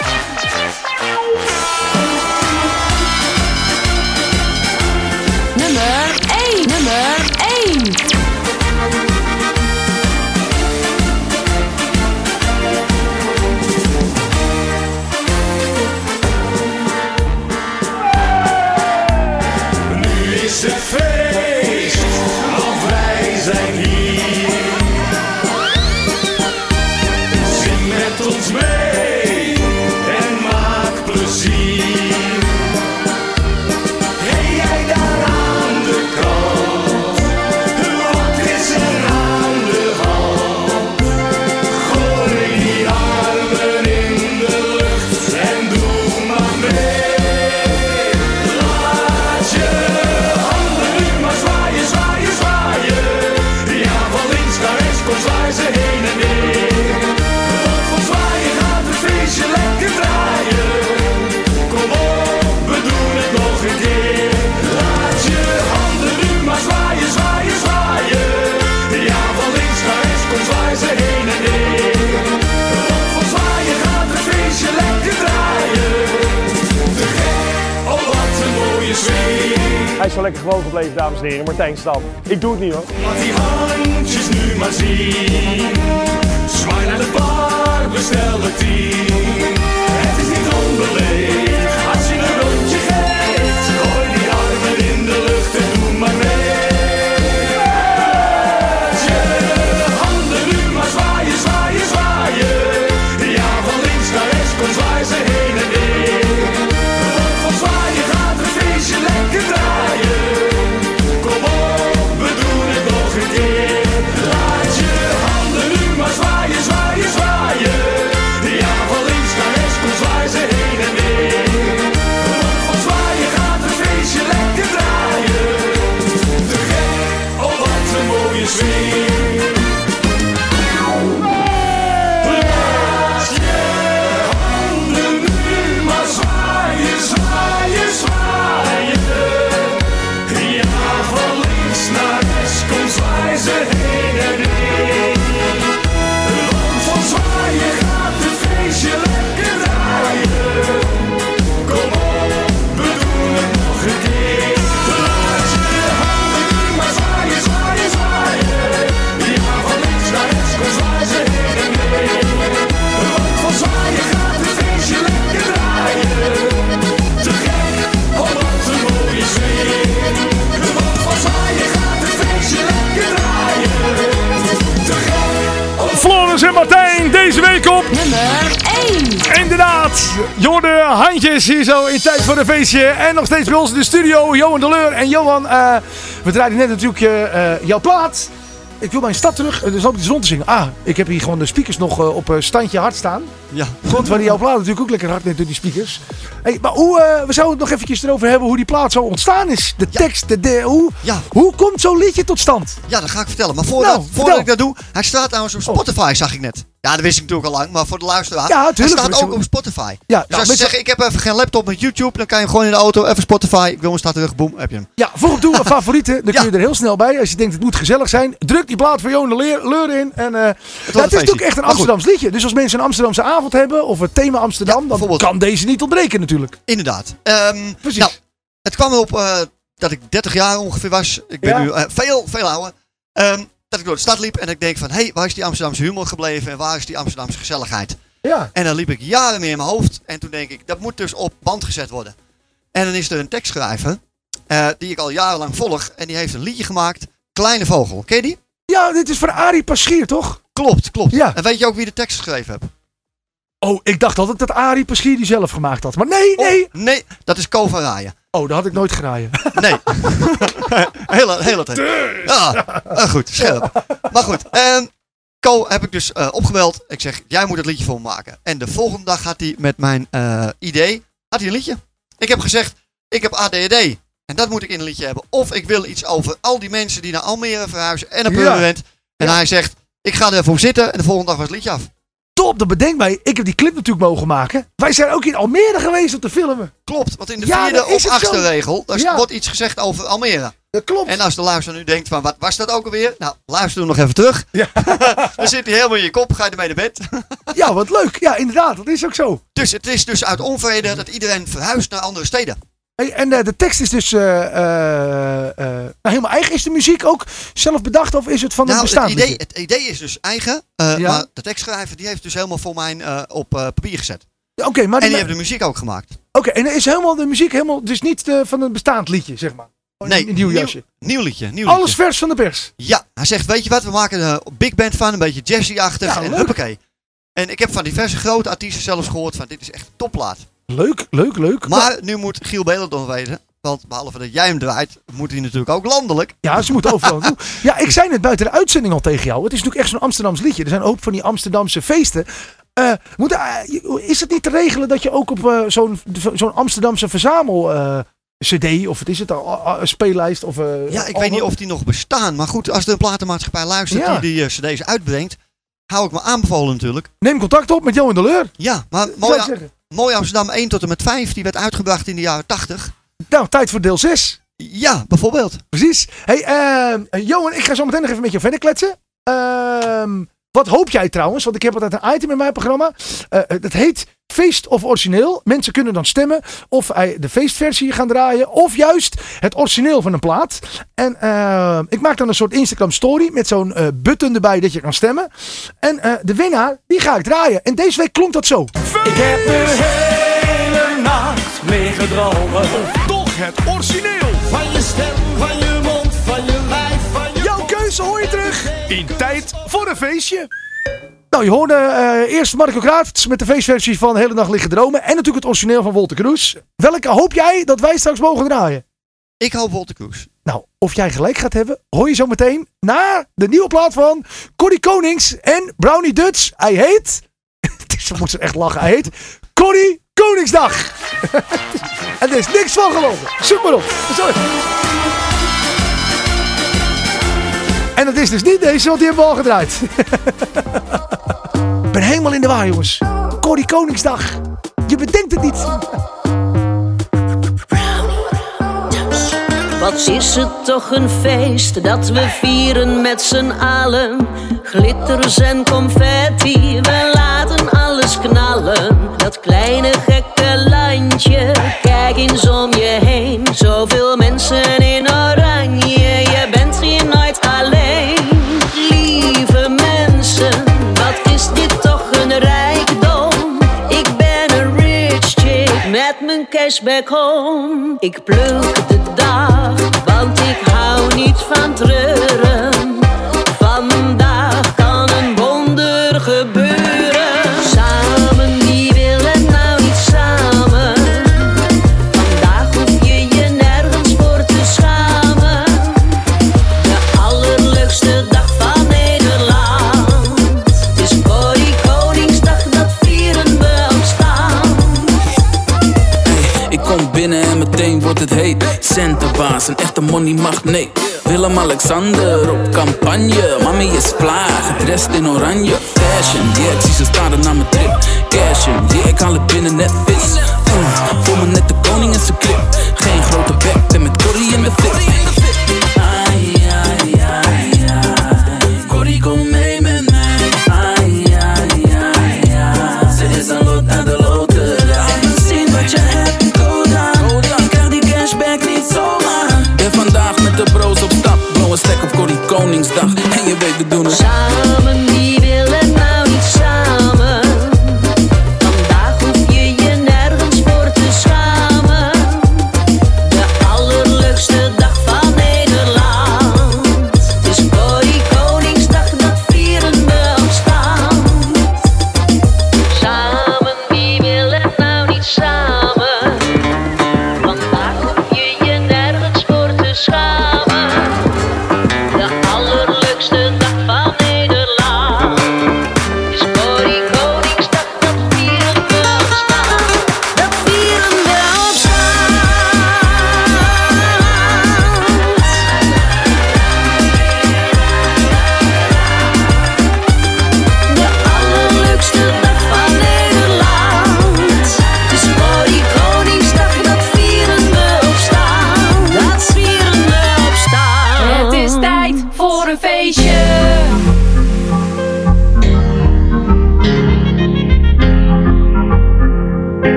Gebleven, dames en heren. Martijn Stam. Ik doe het niet hoor. Laat die handjes nu maar zien. Zwaai naar de bar, bestel de tien. Het is niet onbeleefd Je hoorde handjes hier zo in tijd voor een feestje. En nog steeds bij ons in de studio, Johan de Leur. En Johan, eh, we draaiden net natuurlijk eh, jouw plaat. Ik wil mijn stad terug, eh, dus hoop ik de zon te zingen. Ah, ik heb hier gewoon de speakers nog eh, op standje hard staan. Ja. God, waar die jouw plaat natuurlijk ook lekker hard net door die speakers. Hey, maar hoe, we zouden het nog eventjes erover hebben hoe die plaat zo ontstaan is. De tekst, de, de- hoe, Ja. hoe komt zo'n liedje tot stand? Ja, dat ga ik vertellen. Maar voordat, Nou, voordat ik dat doe, hij staat trouwens op Spotify, zag ik net. Ja, dat wist ik natuurlijk al lang, maar voor de luisteraar. Ja, tuurlijk. Hij staat ook op Spotify. Ja, dus nou, als je zegt, ik heb even geen laptop met YouTube, dan kan je gewoon in de auto, even Spotify, ik wil hem starten terug, boem, heb je hem. Ja, voeg toe, favorieten. Dan Ja. kun je er heel snel bij. Als je denkt het moet gezellig zijn, druk die plaat voor Johan de Leer, Leur in. En, ja, het is natuurlijk echt een. Amsterdams liedje. Dus als mensen een Amsterdamse avond hebben of het thema Amsterdam, dan kan deze niet ontbreken natuurlijk. Inderdaad. Ehm, Precies. Nou, het kwam erop eh, dat ik 30 jaar ongeveer was. Ik ben nu eh, veel, veel ouder. Ehm, dat ik door de stad liep en ik denk van, hé, hey, waar is die Amsterdamse humor gebleven en waar is die Amsterdamse gezelligheid? Ja. En dan liep ik jaren mee in mijn hoofd. En toen denk ik, dat moet dus op band gezet worden. En dan is er een tekstschrijver, eh, die ik al jarenlang volg. En die heeft een liedje gemaakt, Kleine Vogel. Ken je die? Ja, dit is van Arie Paschier, toch? Klopt, klopt. Ja. En weet je ook wie de tekst geschreven heeft? Oh, ik dacht altijd dat Arie Paschier die zelf gemaakt had. Maar nee, nee. Oh, nee, dat is Ko van Raayen. Oh, dat had ik nooit geraaien. Nee. hele, hele tijd. Ja, eh, goed, scherp. Maar goed, ehm Co heb ik dus opgebeld. Ik zeg, jij moet het liedje voor me maken. En de volgende dag had hij met mijn eh, idee, had hij een liedje. Ik heb gezegd, ik heb ADHD. En dat moet ik in een liedje hebben. Of ik wil iets over al die mensen die naar Almere verhuizen en een Ja. permanent. En Ja. hij zegt, ik ga ervoor zitten. En de volgende dag was het liedje af. Top, dat bedenk mij. Ik heb die clip natuurlijk mogen maken. Wij zijn ook in Almere geweest om te filmen. Klopt, want in de Ja, vierde of achtste zo. regel, daar Ja. wordt iets gezegd over Almere. Dat klopt. En als de luisteraar nu denkt van, wat was dat ook alweer? Nou, luister nog even terug. Ja. Dan zit hij helemaal in je kop, ga je ermee naar bed. Ja, wat leuk. Ja, inderdaad. Dat is ook zo. Dus het is dus uit onvrede dat iedereen verhuist naar andere steden. Hey, en eh, de tekst is dus eh, eh, nou, helemaal eigen. Is de muziek ook zelf bedacht of is het van een Nou, het bestaand idee, liedje? het idee is dus eigen, Ja. maar de tekstschrijver die heeft dus helemaal voor mij op papier gezet. Oké, maar En die heeft de muziek ook gemaakt. Oké, en is helemaal de muziek helemaal, dus niet van een bestaand liedje, zeg maar. Gewoon Nee, een nieuw jasje. Nieuw liedje, nieuw Alles liedje. vers van de pers. Ja, hij zegt, weet je wat, we maken een big band van, een beetje jazzy-achtig Ja, en leuk. huppakee. En ik heb van diverse grote artiesten zelfs gehoord van, dit is echt topplaat. Leuk, leuk, leuk. Maar nu moet Giel Belendorf weten, want behalve dat jij hem draait, moet hij natuurlijk ook landelijk. Ja, ze moeten overal naartoe. Ja, ik zei net buiten de uitzending al tegen jou. Het is natuurlijk echt zo'n Amsterdams liedje. Er zijn ook van die Amsterdamse feesten. Eh, moet, eh, is het niet te regelen dat je ook op eh, zo'n zo'n Amsterdamse verzamel CD of wat is het, a- speellijst of... Ja, ik weet niet of die nog bestaan, maar goed, als er een platenmaatschappij luistert Ja. die die cd's uitbrengt, hou ik me aanbevolen natuurlijk. Neem contact op met Johan de Leur. Ja, maar Zou mooi, ik zeggen. mooi Amsterdam 1 tot en met 5, die werd uitgebracht in de jaren 80. Nou, tijd voor deel 6. Ja, bijvoorbeeld. Precies. Hey, ehm, Johan, ik ga zo meteen nog even met je verder kletsen. Ehm, wat hoop jij trouwens? Want ik heb altijd een item in mijn programma. Eh, dat heet feest of origineel. Mensen kunnen dan stemmen of wij de feestversie gaan draaien. Of juist het origineel van een plaat. En eh, ik maak dan een soort Instagram story met zo'n eh, button erbij dat je kan stemmen. En eh, de winnaar, die ga ik draaien. En deze week klonk dat zo. Ik heb de hele nacht liggen dromen. Toch het origineel. Van je stem, van je mond, van je lijf, van je... Jouw keuze hoor je terug in tijd voor een feestje. Nou, je hoorde eh, eerst Marco Kraats met de feestversie van Hele Nacht Liggen Dromen. En natuurlijk het origineel van Wolter Kroes. Welke hoop jij dat wij straks mogen draaien? Ik hoop Wolter Kroes. Nou, of jij gelijk gaat hebben, hoor je zo meteen na de nieuwe plaat van Corrie Konings en Brownie Dutch. Hij heet, het is, moet ze echt lachen, hij heet Corrie Koningsdag. en er is niks van. Zoek maar op. Sorry. En dat is dus niet deze, want die hebben we al gedraaid. Ik ben helemaal in de war, jongens. Corrie Koningsdag. Je bedenkt het niet. Wat is het toch een feest dat we vieren met z'n allen. Glitters en confetti, we laten alles knallen. Dat kleine gekke landje, kijk eens om je heen. Zoveel mensen in oranje, met mijn cashback home. Ik pluk de dag, want ik hou niet van treuren. Wordt het heet. Centerbaas, een echte money magneet. Willem-Alexander op campagne. Mami is vlaag, gedrest in oranje. Fashion, yeah, ik zie ze staren naar mijn trip. Cashen, yeah, ik haal het binnen net vis. Mm, voel me net de koning in zijn clip. Geen grote bek, ben met Corrie in de fit. Je weet, we doen. Samen,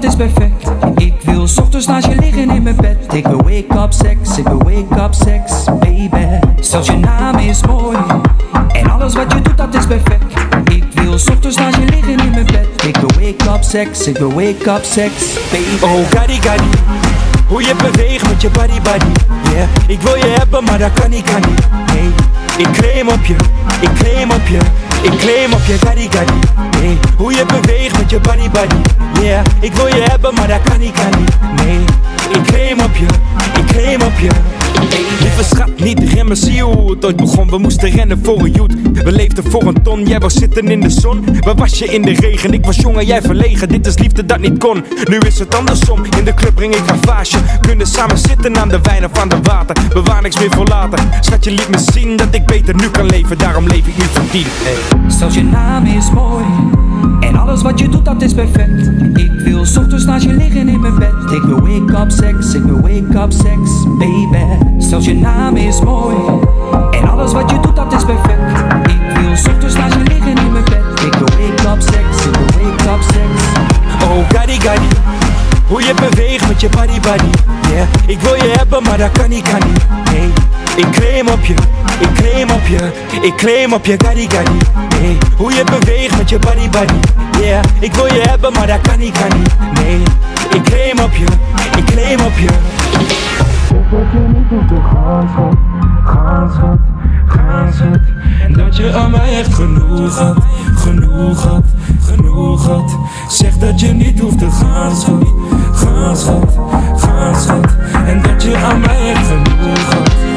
dat is perfect. Ik wil ochtends naast je liggen in mijn bed. Ik wil wake-up seks, ik wil wake-up seks, baby. Zelfs je naam is mooi. En alles wat je doet dat is perfect. Ik wil ochtends naast je liggen in mijn bed. Ik wil wake-up seks, ik wil wake-up seks, baby. Oh, Gadi Gadi, hoe je beweegt met je body body. Yeah, ik wil je hebben, maar dat kan niet, kan niet. Nee, ik claim op je, ik claim op je, ik claim op je Gadi Gadi. Nee, hoe je beweegt met je body body. Yeah, ik wil je hebben, maar dat kan niet, kan niet. Nee, ik claim op je, ik claim op je. Hey, lieve schat, niet remmen, zie je hoe het ooit begon? We moesten rennen voor een joet, we leefden voor een ton Jij was zitten in de zon, waar was je in de regen? Ik was jong en jij verlegen, dit is liefde dat niet kon. Nu is het andersom, in de club breng ik ravage Kunnen samen zitten aan de wijn of aan de water. Bewaar niks meer voor later. Schat, je liet me zien dat ik beter nu kan leven. Daarom leef ik nu voor tien. Hey. Je naam is mooi En alles wat je doet, dat is perfect. Ik wil ochtends naast je liggen in mijn bed. Ik wil wake-up seks, ik wil wake-up seks, baby. Zelfs je naam is mooi. En alles wat je doet, dat is perfect. Ik wil ochtends naast je liggen in mijn bed. Ik wil wake-up seks, ik wil wake-up seks. Oh, gadi gadi. Hoe je beweegt met je body body. Yeah, ik wil je hebben, maar dat kan niet, kan niet. Nee, ik claim op je, ik claim op je, ik claim op je gadi gadi. Nee, hoe je beweegt met je body body. Yeah, ik wil je hebben, maar dat kan niet, kan niet. Nee, ik claim op je, ik claim op je. Dat je niet te gaan, schat, gaan, schat, gaan, schat. En dat je aan mij echt genoeg had, genoeg had, genoeg had. Zeg dat je niet hoeft te gaan, schat, gaan, schat, gaan, schat. En dat je aan mij echt genoeg had,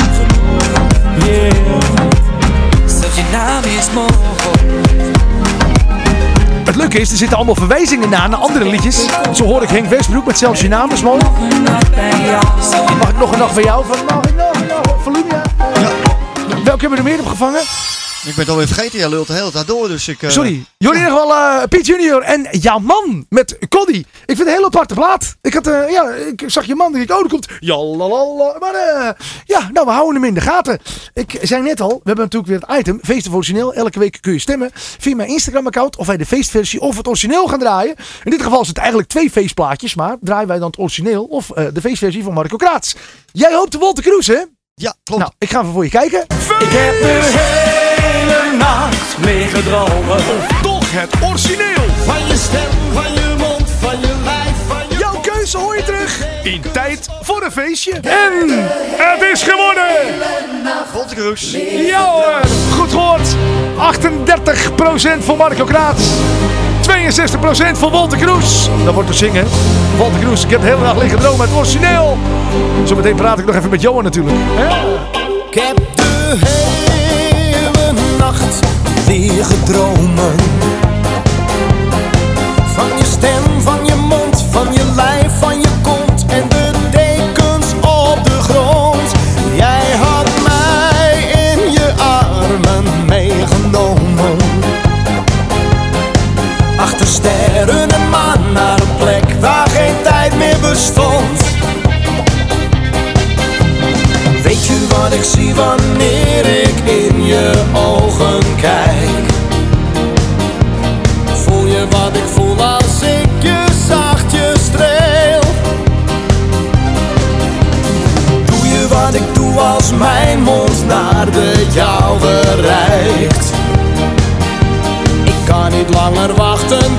Het leuke is, er zitten allemaal verwijzingen na naar andere liedjes. Zo hoor ik Henk Westbroek met zelfs je naam is mooi. Mag ik nog een nacht bij jou? Van, mag ik nog? Ja. Welke hebben we er meer op gevangen? Ik ben het alweer vergeten, jij lult de hele tijd door, dus ik... eh, Sorry. Jullie in ieder geval eh, Piet Junior en jouw man met Coddy. Ik vind het een hele aparte plaat. Ik, had, eh, ja, ik zag je man en ik, oh, er komt... Jalalala. Maar ja, nou, we houden hem in de gaten. Ik zei net al, we hebben natuurlijk weer het item, Feest of Origineel. Elke week kun je stemmen via mijn Instagram-account of wij de feestversie of het origineel gaan draaien. In dit geval is het eigenlijk twee feestplaatjes, maar draaien wij dan het origineel of eh, de feestversie van Marco Kraats. Jij hoopt de Wolter Kroes, hè? Ja, klopt. Nou, ik ga even voor je kijken. Ik heb de hele nacht liggen dromen. Of toch het origineel. Van je stem, van je mond, van je lijf, van je... Jouw keuze hoor je terug in tijd voor een feestje. En het is. Ja hoor, goed gehoord. 38% voor Marco Kraats. 62% voor Walter Kroes. Dat wordt te zingen. Walter Kroes, ik heb de hele dag liggen dromen met het origineel. Zometeen praat ik nog even met Johan natuurlijk. Hè? Ik heb de hele nacht liggen dromen. Van je stem, van je mond, van je lijf, van je kont en de dekens op de grond. Jij had mij in je armen meegenomen. Achter sterren en maan naar een plek waar geen tijd meer bestond. Weet je wat ik zie wanneer als mijn mond naar de jouwe reikt? Ik kan niet langer wachten,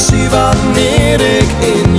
zie wanneer ik in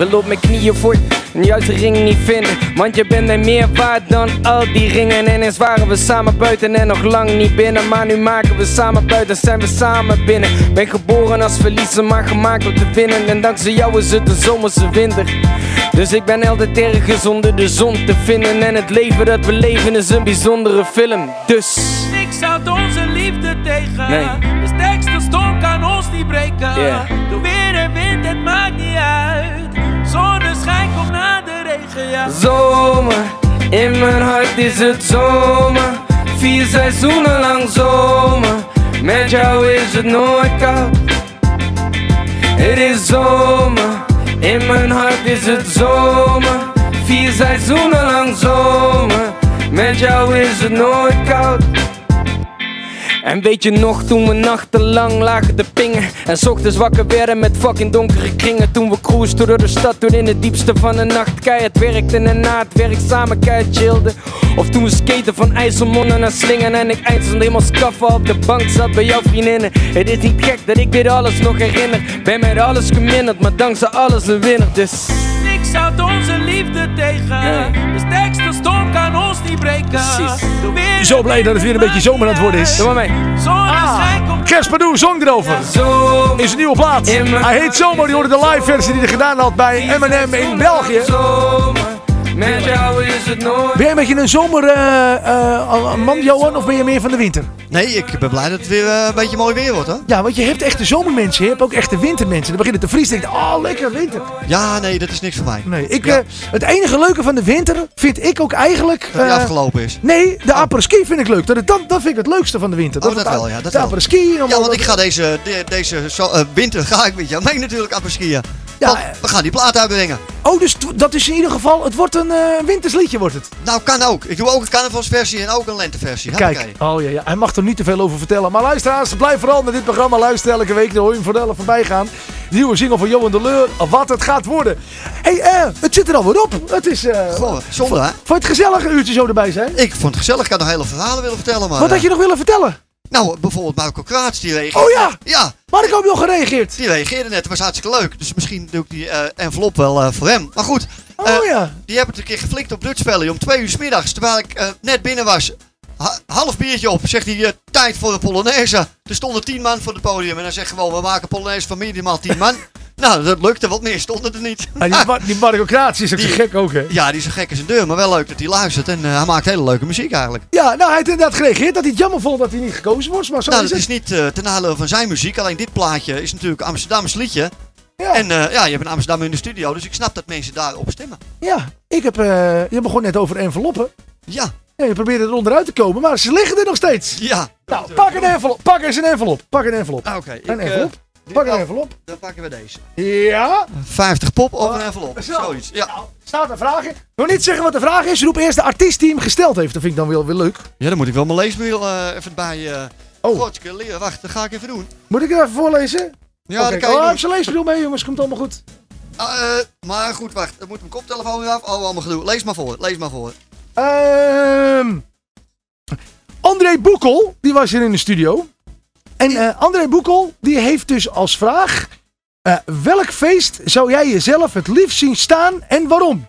Wil op mijn knieën voor een juiste ring niet vinden. Want je bent mij meer waard dan al die ringen. En eens waren we samen buiten en nog lang niet binnen. Maar nu maken we samen buiten, zijn we samen binnen. Ben geboren als verliezer, maar gemaakt om te winnen. En dankzij jou is het de zomerse winter. Dus ik ben altijd ergens onder de zon te vinden. En het leven dat we leven is een bijzondere film. Dus. Niks houdt onze liefde tegen. Nee. De sterkste storm kan ons niet breken. Yeah. Door weer en wind, het maakt niet uit. Zonneschijn komt na de regen, ja. Zomer, in mijn hart is het zomer. Vier seizoenen lang zomer. Met jou is het nooit koud. Het is zomer, in mijn hart is het zomer. Vier seizoenen lang zomer. Met jou is het nooit koud. En weet je nog, toen we nachtenlang lagen te pingen? En ochtends wakker werden met fucking donkere kringen. Toen we cruisten door de stad, toen in het diepste van de nacht. Keihard werkten en na het werk samen keihard chillden. Of toen we skaten van IJsselmonde naar Slingen. En ik eindstand helemaal skaffen op de bank zat bij jouw vriendinnen. Het is niet gek dat ik dit alles nog herinner. Ben met alles geminderd, maar dankzij alles een winnaar Dus Niks onze tegen. De sterkste storm kan ons niet breken. Precies. Door weer Zo blij dat het weer een beetje zomer aan het worden is. Doe maar mee Kerspadoe zong erover. Is een nieuwe plaat. Hij heet Zomer. Die hoorde de live versie die hij gedaan had bij M&M in België. Zomer, met jou is het nooit Ben jij een beetje een zomer eh, eh, man, Johan? Of ben je meer van de winter? Nee, ik ben blij dat het weer eh, een beetje mooi weer wordt, hoor. Ja, want je hebt echte zomermensen. Je hebt ook echte wintermensen. Dan beginnen te vriezen. en denk je, oh, lekker winter. Ja, nee, dat is niks voor mij. Nee, ik, het enige leuke van de winter vind ik ook eigenlijk... Dat die eh, afgelopen is. Nee, de apres-ski vind ik leuk. Dat, dat, dat vind ik het leukste van de winter. Oh, dat wel, ja. Dat de apres-ski. Ja, want ik ga deze, de- deze zo- winter ga ik met jou mee natuurlijk apres skiën. Ja, we gaan die plaat uitbrengen. Oh, dus dat is in ieder geval... Het wordt een eh wintersliedje, wordt het. Nou, kan ook. Ik doe ook een carnavalsversie en ook een lenteversie. Kijk, oh ja, ja, hij mag er niet te veel over vertellen. Maar luisteraars, blijf vooral naar dit programma luisteren elke week. Dan hoor je hem vanzelf voorbij gaan. Nieuwe single van Johan de Leur, wat het gaat worden. hey, eh, het zit er alweer op. Het is... Goh, zonde hè? Vond je het gezellig een uurtje zo erbij zijn? Ik vond het gezellig. Ik had nog hele verhalen willen vertellen, maar... Wat had je nog willen vertellen? Nou, bijvoorbeeld Marco Kraats, die reageerde. Oh ja! Ja, Marco heb je al gereageerd? die reageerde net. Dat was hartstikke leuk. Dus misschien doe ik die eh, envelop wel eh, voor hem. Maar goed, Oh eh, ja. die hebben het een keer geflikt op Dutch Valley om twee uur 's middags. Terwijl ik net binnen was. Ha- half biertje op, zegt hij, tijd voor de Polonaise. Er stonden tien man voor het podium. En hij zegt gewoon, we maken Polonaise van minimaal tien man. nou, dat lukte, wat meer stonden er niet. Die, die Marco Kraats is ook zo gek ook, hè? Ja, die is zo gek als een deur, maar wel leuk dat hij luistert. En eh, hij maakt hele leuke muziek eigenlijk. Ja, nou, hij heeft inderdaad gereageerd dat hij het jammer vond dat hij niet gekozen wordt. Maar zo nou, is dat het. is niet eh, ten nadele van zijn muziek. Alleen dit plaatje is natuurlijk een Amsterdams liedje. Ja. En eh, ja, je hebt een Amsterdam in de studio, dus ik snap dat mensen daarop stemmen. Ja, ik heb... je begon net over enveloppen. Ja, Ja, je probeert er onderuit te komen, maar ze liggen er nog steeds. ja. Nou, pak een envelop. Pak eens een envelop. Pak een envelop. Ah, Oké, Een envelop. Pak een envelop. Dan pakken we deze. Ja. 50 pop of een envelop. Oh, Zo. Zoiets. Ja. Nou, staat een vraag in. Nog niet zeggen wat de vraag is. Roep eerst de artiest die hem gesteld heeft. Dat vind ik dan wel weer leuk. ja, dan moet ik wel mijn leesmail eh, even bij. eh Oh. Godske. Wacht, dat ga ik even doen. Moet ik er even voorlezen? Ja, Oké. dat kan je Oh, heeft zijn leesbril mee, jongens. Komt allemaal goed. Ah, eh, maar goed, wacht. Dan moet mijn koptelefoon weer af. Oh, allemaal gedoe. Lees maar voor. Lees maar voor. Ehm André Boekel, die was hier in de studio. En eh, André Boekel, die heeft dus als vraag... eh, welk feest zou jij jezelf het liefst zien staan en waarom?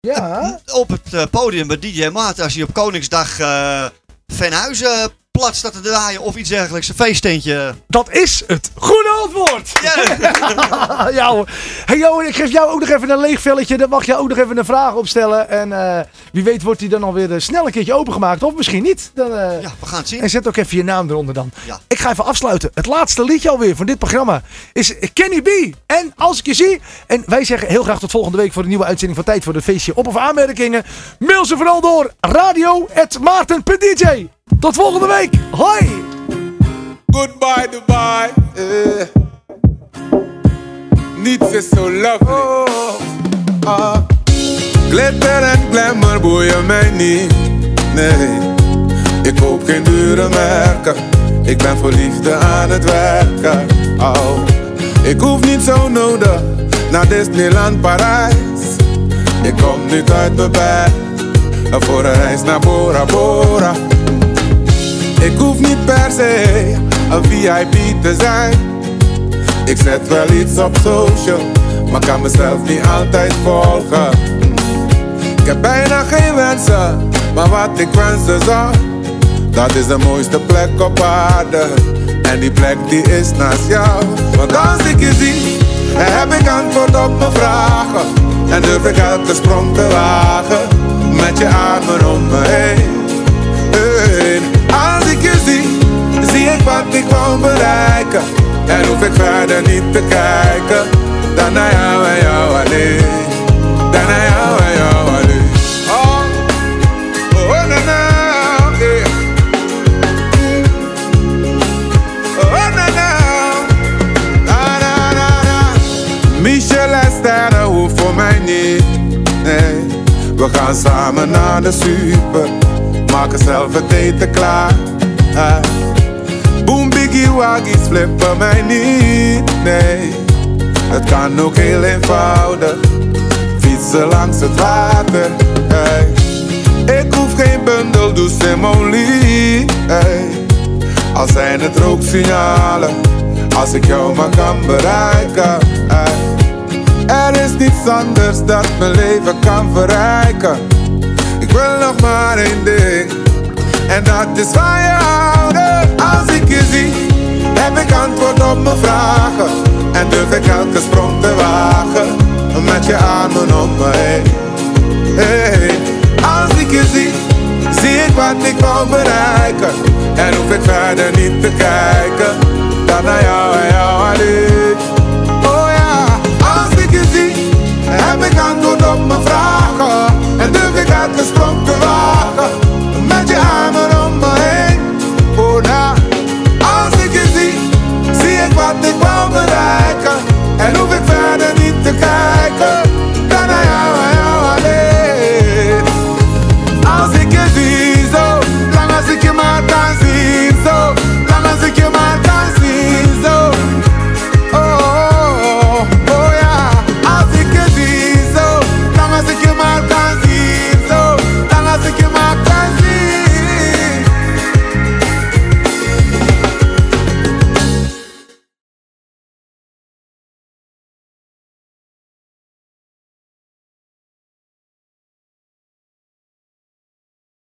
Ja. Op het eh, podium bij DJ Maarten. Als hij op Koningsdag eh Venhuizen plat staat te draaien. Of iets dergelijks. Een feesttentje. Dat is het goede antwoord! ja hoor. Hey Johan, ik geef jou ook nog even een leeg velletje. Dan mag je ook nog even een vraag opstellen. En eh, wie weet wordt die dan alweer eh, snel een keertje opengemaakt. Of misschien niet. Dan, eh, Ja, we gaan het zien. En zet ook even je naam eronder dan. Ja. Ik ga even afsluiten. Het laatste liedje alweer van dit programma is Kenny B. En Als ik je zie. En wij zeggen heel graag tot volgende week voor de nieuwe uitzending van Tijd voor het Feestje. Op of aanmerkingen. Mail ze vooral door radio.maarten.dj. Tot volgende week. Hoi! Goodbye Dubai. Eh. Niets is zo lovely. Ah. Glitter en glamour boeien mij niet. Nee, ik koop geen dure merken. Ik ben voor liefde aan het werken. Oh. Ik hoef niet zo nodig naar Disneyland Parijs. Ik kom niet uit mijn bed voor een reis naar Bora Bora. Ik hoef niet per se een VIP te zijn. Ik zet wel iets op social, maar kan mezelf niet altijd volgen. Ik heb bijna geen wensen, maar wat ik wensen zou, dat is de mooiste plek op aarde. En die plek die is naast jou. Want als ik je zie, heb ik antwoord op mijn vragen. En durf ik elke sprong te wagen, met je armen om me heen. Als ik je zie, zie ik wat ik wou bereiken. En hoef ik verder niet te kijken. Dan naar jou en jou alleen. Dan naar jou jou alleen. Oh, oh, na, na, yeah. Oh, na, na. Na, na, na, na. Michel Sterren hoeft voor mij niet. Nee, we gaan samen naar de super. Maken zelf het eten klaar. Ah. Boom biggie waggies flippen mij niet. Nee, het kan ook heel eenvoudig. Fietsen langs het water. Hey. Ik hoef geen bundel douce en molie. Hey. Al zijn het rooksignalen. Als ik jou maar kan bereiken. Er is niets anders dat mijn leven kan verrijken. Wil nog maar één ding. En dat is van je houden. Als ik je zie, heb ik antwoord op mijn vragen. En durf ik elke sprong te wagen. Met je armen om me heen. Hey, als ik je zie, zie ik wat ik wou bereiken. En hoef ik verder niet te kijken. Dan naar jou en jou alleen. from